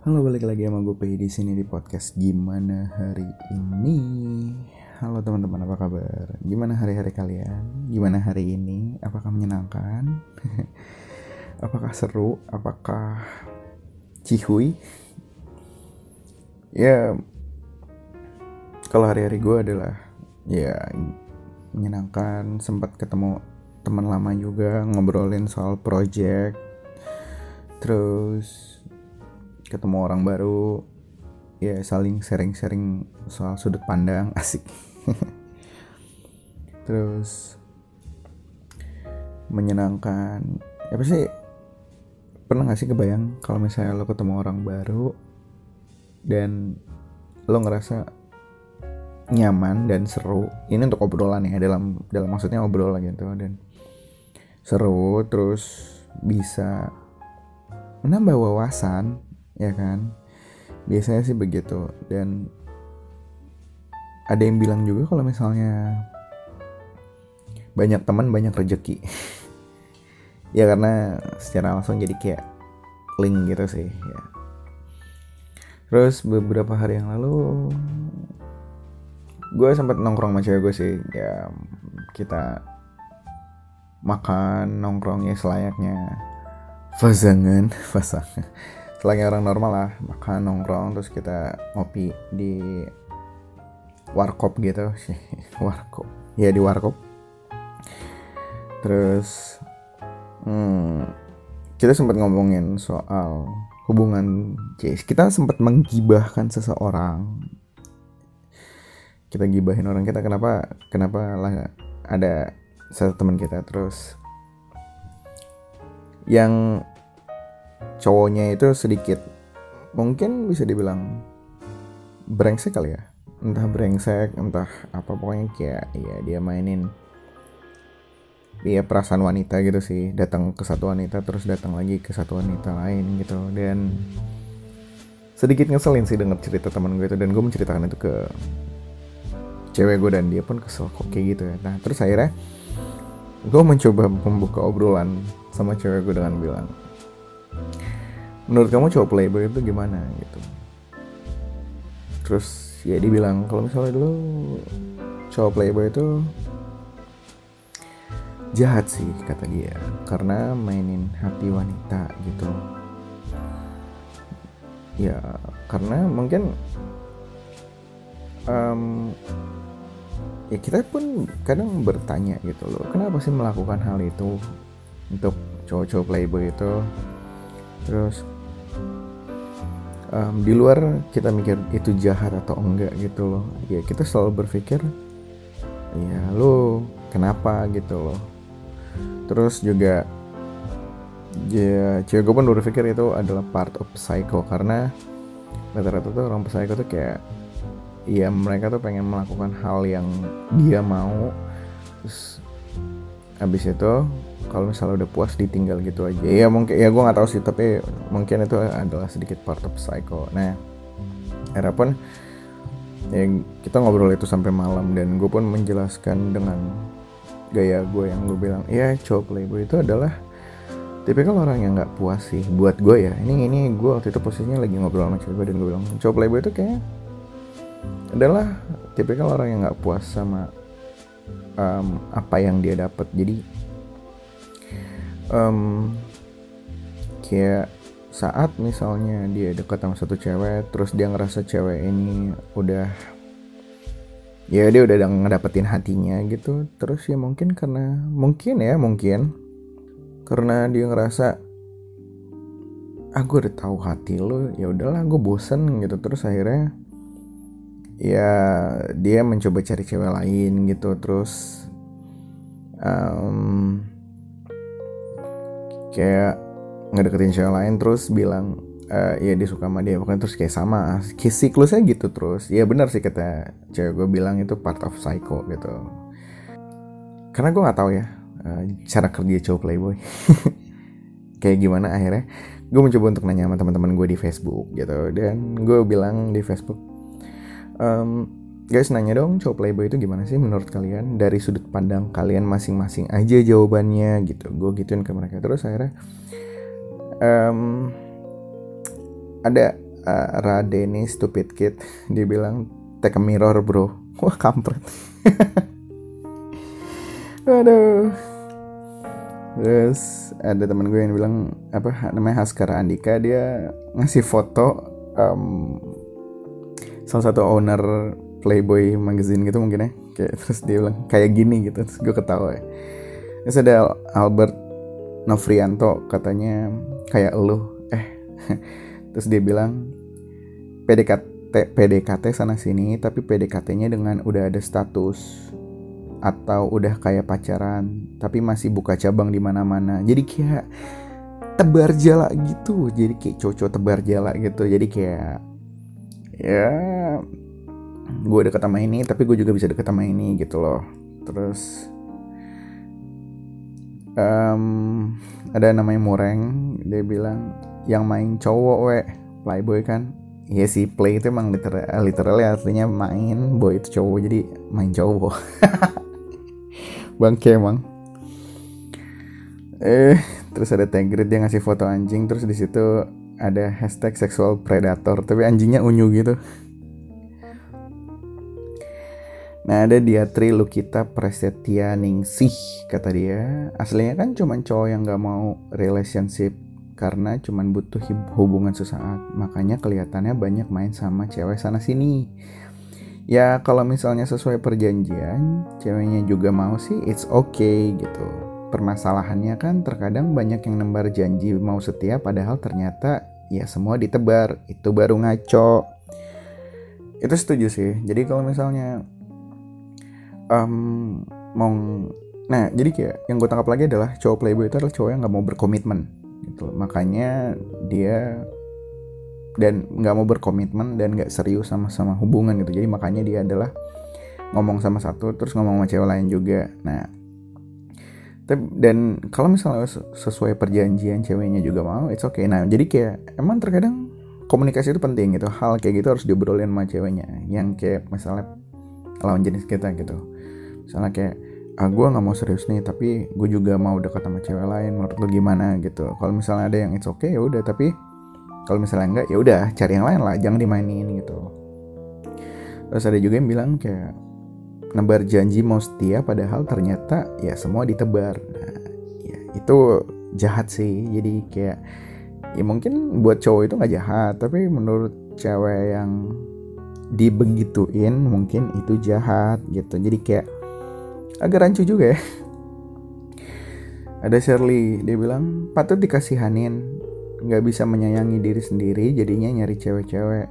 Halo balik lagi sama gue Pei di sini di podcast gimana hari ini. Halo teman-teman apa kabar? Gimana hari-hari kalian? Gimana hari ini? Apakah menyenangkan? Apakah seru? Apakah cihui? Ya kalau hari-hari gue adalah ya menyenangkan sempat ketemu teman lama juga ngobrolin soal project terus ketemu orang baru ya saling sharing-sharing soal sudut pandang asik. Terus menyenangkan ya pasti pernah gak sih kebayang kalau misalnya lo ketemu orang baru dan lo ngerasa nyaman dan seru? Ini untuk obrolan ya dalam dalam maksudnya obrolan gitu dan seru terus bisa menambah wawasan ya kan? Biasanya sih begitu. Dan ada yang bilang juga kalau misalnya banyak teman banyak rezeki ya karena secara langsung jadi kayak link gitu sih ya. Terus beberapa hari yang lalu gue sempat nongkrong sama cewek gue sih. Ya kita makan nongkrongnya selayaknya. Pasangan pasangan selayaknya orang normal lah makan nongkrong terus kita ngopi di warkop gitu. Sih warkop. Ya di warkop. Terus hmm, kita sempat ngomongin soal hubungan Cis kita sempat menggibahkan seseorang. Kita gibahin orang kita kenapa kenapa lah ada satu teman kita. Terus yang cowoknya itu sedikit mungkin bisa dibilang brengsek kali ya. Entah brengsek entah apa pokoknya kayak ya dia mainin dia perasaan wanita gitu sih. Datang ke satu wanita terus datang lagi ke satu wanita lain gitu. Dan sedikit ngeselin sih denger cerita teman gue itu. Dan gue menceritakan itu ke cewek gue dan dia pun kesel kok kayak gitu ya. Nah terus akhirnya gue mencoba membuka obrolan sama cewek gue dengan bilang menurut kamu cowok playboy itu gimana gitu? Terus ya dibilang kalau misalnya dulu cowok playboy itu jahat sih kata dia. Karena mainin hati wanita gitu. Ya karena mungkin um, ya kita pun kadang bertanya gitu loh kenapa sih melakukan hal itu untuk cowok-cowok playboy itu terus um, di luar kita mikir itu jahat atau enggak gitu loh. Ya kita selalu berpikir ya lo kenapa? gitu loh. Terus juga ya cewek gue pun berpikir itu adalah part of psycho karena rata-rata tuh orang psycho tuh kayak ya mereka tuh pengen melakukan hal yang dia mau. Terus habis itu kalau misalnya udah puas ditinggal gitu aja. Ya mungkin ya gue nggak tahu sih tapi mungkin itu adalah sedikit part of psycho. Nah era pun ya kita ngobrol itu sampai malam dan gue pun menjelaskan dengan gaya gue yang gue bilang ya cowok playboy itu adalah tipikal orang yang nggak puas sih. Buat gue ya ini ini gue waktu itu posisinya lagi ngobrol sama cowok gue dan gue bilang cowok playboy itu kayak adalah tipikal orang yang nggak puas sama um, apa yang dia dapat jadi um, kayak saat misalnya dia dekat sama satu cewek terus dia ngerasa cewek ini udah ya dia udah ngedapetin hatinya gitu terus ya mungkin karena mungkin ya mungkin karena dia ngerasa aku ah, udah tahu hati lo ya udahlah gue bosen gitu. Terus akhirnya ya dia mencoba cari cewek lain gitu. Terus um, kayak ngedeketin cewek lain terus bilang uh, ya dia suka sama dia. Pokoknya terus kayak sama siklusnya gitu terus. Ya benar sih kata cewek gue bilang itu part of psycho gitu. Karena gue nggak tahu ya uh, cara kerja cowok playboy. Kayak gimana akhirnya? Gue mencoba untuk nanya sama teman-teman gue di Facebook gitu. Dan gue bilang di Facebook um, guys nanya dong cowok playboy itu gimana sih menurut kalian? Dari sudut pandang kalian masing-masing aja jawabannya gitu. Gue gituin ke mereka. Terus akhirnya um, ada uh, Radeni stupid kid. Dia bilang take a mirror bro. Wah kampret. Aduh. Terus ada teman gue yang bilang apa namanya Haskara Andika. Dia ngasih foto um, salah satu owner Playboy magazine gitu mungkin ya. Kayak terus dia bilang kayak gini gitu. Terus gue ketawa ya. Terus ada Albert Novrianto katanya kayak lo eh terus dia bilang PDKT PDKT sana sini tapi PDKT-nya dengan udah ada status atau udah kayak pacaran tapi masih buka cabang di mana-mana. Jadi kayak tebar jala gitu. Jadi kayak cocok tebar jala gitu. Jadi kayak ya gue deket sama ini tapi gue juga bisa deket sama ini gitu loh. Terus um, ada namanya Mureng dia bilang yang main cowok we. Playboy kan? Iya sih play itu emang literal literal artinya main boy itu cowok jadi main cowok. Bangke emang. Eh terus ada tag dia ngasih foto anjing terus di situ ada hashtag seksual predator tapi anjingnya unyu gitu Nah ada dia Tri Lukita Prasetya Ningsih kata dia. Aslinya kan cuma cowok yang gak mau relationship Karena cuma butuh hubungan sesaat. Makanya kelihatannya banyak main sama cewek sana sini. Ya kalau misalnya sesuai perjanjian Ceweknya juga mau sih it's okay gitu. Permasalahannya kan terkadang banyak yang nembar janji mau setia Padahal ternyata ya semua ditebar. Itu baru ngaco. Itu setuju sih. Jadi kalau misalnya um, mau nah jadi kayak yang gue tangkap lagi adalah cowok playboy itu adalah cowok yang nggak mau berkomitmen gitu. Makanya dia dan nggak mau berkomitmen dan nggak serius sama sama hubungan gitu. Jadi makanya dia adalah ngomong sama satu terus ngomong sama cewek lain juga. Nah dan kalau misalnya sesuai perjanjian ceweknya juga mau it's okay. Nah jadi kayak emang terkadang komunikasi itu penting gitu. Hal kayak gitu harus diobrolin sama ceweknya. Yang kayak misalnya lawan jenis kita gitu misalnya kayak ah gue nggak mau serius nih tapi gue juga mau dekat sama cewek lain menurut lo gimana? Gitu. Kalau misalnya ada yang it's okay ya udah tapi kalau misalnya enggak ya udah cari yang lain lah jangan dimainin gitu. Terus ada juga yang bilang kayak nebar janji mau setia padahal ternyata ya semua ditebar. Nah ya itu jahat sih. Jadi kayak ya mungkin buat cowok itu nggak jahat tapi menurut cewek yang dibegituin mungkin itu jahat gitu. Jadi kayak agak rancu juga ya. Ada Shirley dia bilang patut dikasihanin. Nggak bisa menyayangi diri sendiri jadinya nyari cewek-cewek.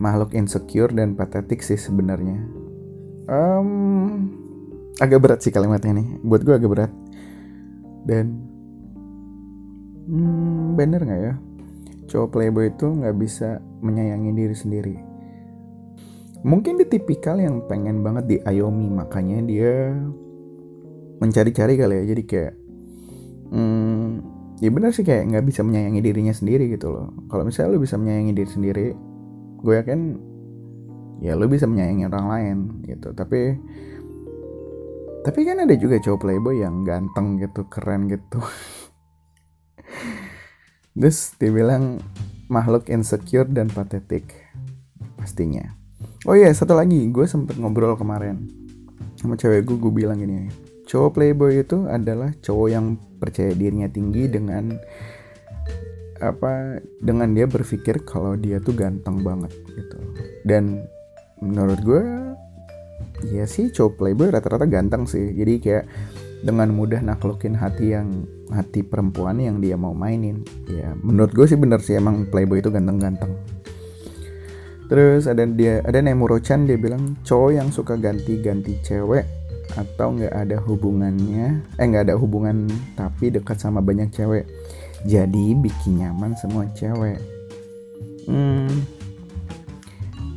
Makhluk insecure dan patetik sih sebenarnya. Um, agak berat sih kalimatnya nih. Buat gue agak berat. Dan hmm, bener nggak ya? Cowok playboy itu nggak bisa menyayangi diri sendiri mungkin dia tipikal yang pengen banget diayomi makanya dia mencari-cari kali ya. Jadi kayak hmm, ya benar sih kayak nggak bisa menyayangi dirinya sendiri gitu loh. Kalau misalnya lo bisa menyayangi diri sendiri gue yakin ya lo bisa menyayangi orang lain gitu. Tapi tapi kan ada juga cowok playboy yang ganteng gitu keren gitu. Terus dibilang makhluk insecure dan patetik pastinya oh iya satu lagi. Gue sempet ngobrol kemarin sama cewek gue gue bilang gini cowok playboy itu adalah cowok yang percaya dirinya tinggi dengan apa dengan dia berpikir kalau dia tuh ganteng banget gitu. Dan menurut gue ya sih cowok playboy rata-rata ganteng sih. Jadi kayak dengan mudah naklukin hati yang hati perempuan yang dia mau mainin. Ya menurut gue sih bener sih emang playboy itu ganteng-ganteng Terus ada dia ada Nemuro-chan dia bilang cowok yang suka ganti-ganti cewek atau nggak ada hubungannya eh nggak ada hubungan tapi dekat sama banyak cewek jadi bikin nyaman semua cewek. Hmm,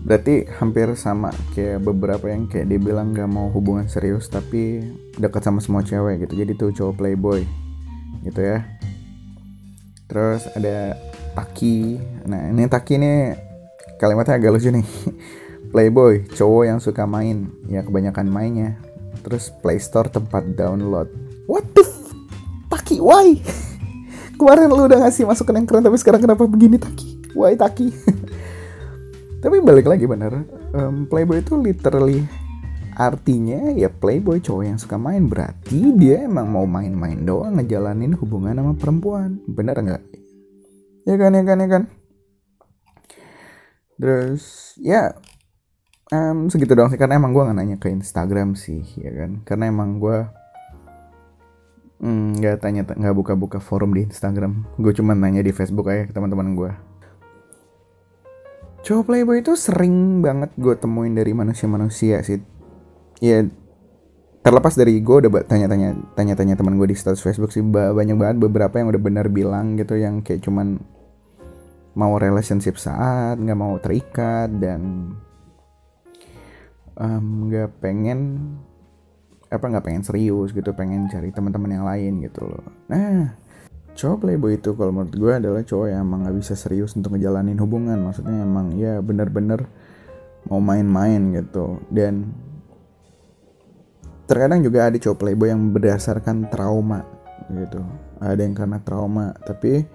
berarti hampir sama kayak beberapa yang kayak dia bilang nggak mau hubungan serius tapi dekat sama semua cewek gitu. Jadi tuh cowok playboy gitu ya. Terus ada Taki. Nah ini Taki ini kalimatnya agak lucu nih. Playboy cowok yang suka main. Ya kebanyakan mainnya. Terus Play Store tempat download. What the Taki why? Kemarin lu udah ngasih masukan yang keren tapi sekarang kenapa begini Taki? Waitaki tapi balik lagi bener. Um, playboy itu literally artinya ya playboy cowok yang suka main. Berarti dia emang mau main-main doang ngejalanin hubungan sama perempuan. Bener nggak? Ya kan ya kan ya kan terus ya um, segitu doang sih. Karena emang gue nggak nanya ke Instagram sih ya kan? Karena emang gue hmm, nggak mm, tanya nggak buka-buka forum di Instagram. Gue cuma nanya di Facebook aja ke teman-teman gue cowok playboy itu sering banget gue temuin dari manusia-manusia sih. Ya terlepas dari gue udah tanya-tanya tanya-tanya teman gue di status Facebook sih banyak banget beberapa yang udah benar bilang gitu yang kayak cuman mau relationship saat nggak mau terikat dan nggak um, pengen apa nggak pengen serius gitu pengen cari teman-teman yang lain gitu loh. Nah cowok playboy itu kalau menurut gue adalah cowok yang emang nggak bisa serius untuk ngejalanin hubungan. Maksudnya emang ya bener-bener mau main-main gitu. Dan terkadang juga ada cowok playboy yang berdasarkan trauma gitu. Ada yang karena trauma tapi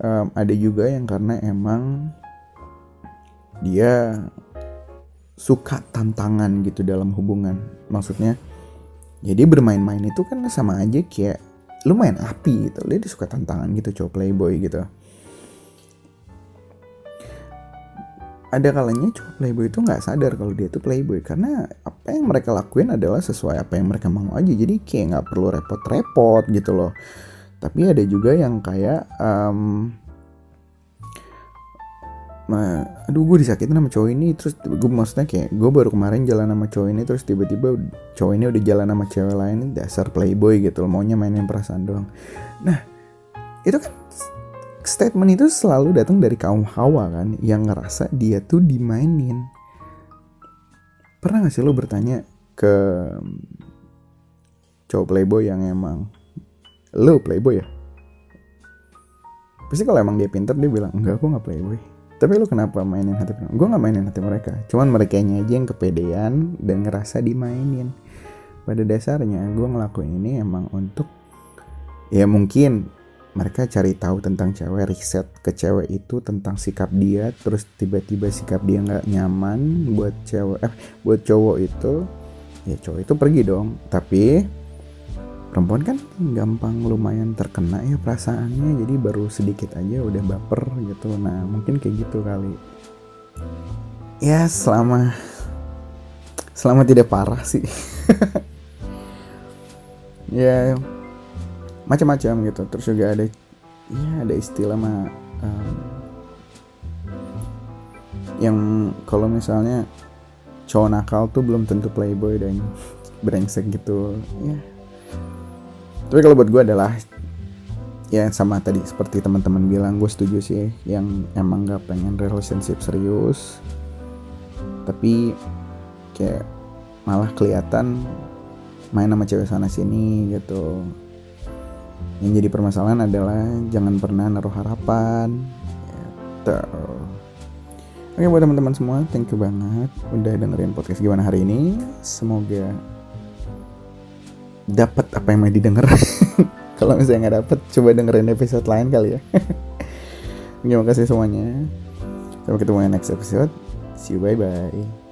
um, ada juga yang karena emang dia suka tantangan gitu dalam hubungan. Maksudnya jadi bermain-main itu kan sama aja kayak lu main api gitu. Dia suka tantangan gitu cowok playboy gitu. Ada kalanya cowok playboy itu nggak sadar kalau dia tuh playboy. Karena apa yang mereka lakuin adalah sesuai apa yang mereka mau aja. Jadi kayak nggak perlu repot-repot gitu loh tapi ada juga yang kayak um, Nah, aduh gue disakitin sama cowok ini terus gue maksudnya kayak gue baru kemarin jalan sama cowok ini terus tiba-tiba cowok ini udah jalan sama cewek lain dasar playboy gitu loh maunya mainin perasaan doang. Nah itu kan statement itu selalu datang dari kaum hawa kan yang ngerasa dia tuh dimainin. Pernah gak sih lo bertanya ke cowok playboy yang emang lo playboy ya? Pasti kalau emang dia pinter dia bilang enggak aku nggak playboy. Tapi lo kenapa mainin hati mereka? Gue nggak mainin hati mereka. Cuman mereka aja yang kepedean dan ngerasa dimainin. Pada dasarnya gue ngelakuin ini emang untuk ya mungkin mereka cari tahu tentang cewek riset ke cewek itu tentang sikap dia terus tiba-tiba sikap dia nggak nyaman buat cewek eh buat cowok itu ya cowok itu pergi dong. Tapi perempuan kan gampang lumayan terkena ya perasaannya jadi baru sedikit aja udah baper gitu. Nah mungkin kayak gitu kali. Ya selama selama tidak parah sih. Ya macam-macam gitu. Terus juga ada ya ada istilah mah um, yang kalau misalnya cowok nakal tuh belum tentu playboy dan brengsek gitu. Ya tapi kalau buat gue adalah ya sama tadi seperti teman-teman bilang gue setuju sih yang emang gak pengen relationship serius tapi kayak malah kelihatan main sama cewek sana sini gitu yang jadi permasalahan adalah jangan pernah naruh harapan gitu. Oke buat teman-teman semua, thank you banget udah dengerin podcast gimana hari ini. Semoga dapat apa yang mau didengar. Kalau misalnya nggak dapat, coba dengerin episode lain kali ya. Terima kasih semuanya. Sampai ketemu next episode. See you bye bye.